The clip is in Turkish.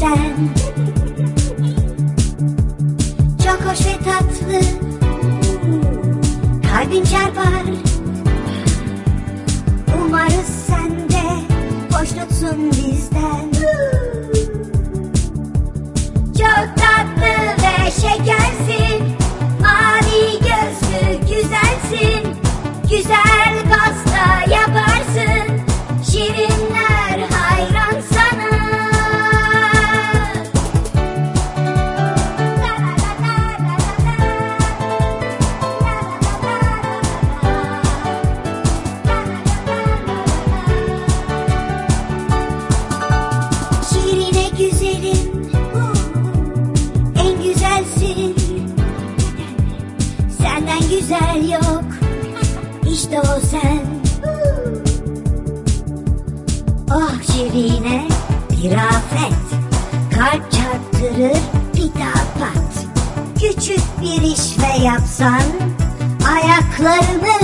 sen. Çok hoş ve tatlı. Kalbin çarpar. Umarız sen de hoşnutsun bizden. Çok tatlı ve şekersin. Senden güzel yok. İşte o sen. Oh Şirine bir afet. Kalp çarptırır bir daha pat. Küçük bir iş ve yapsan Ayaklarını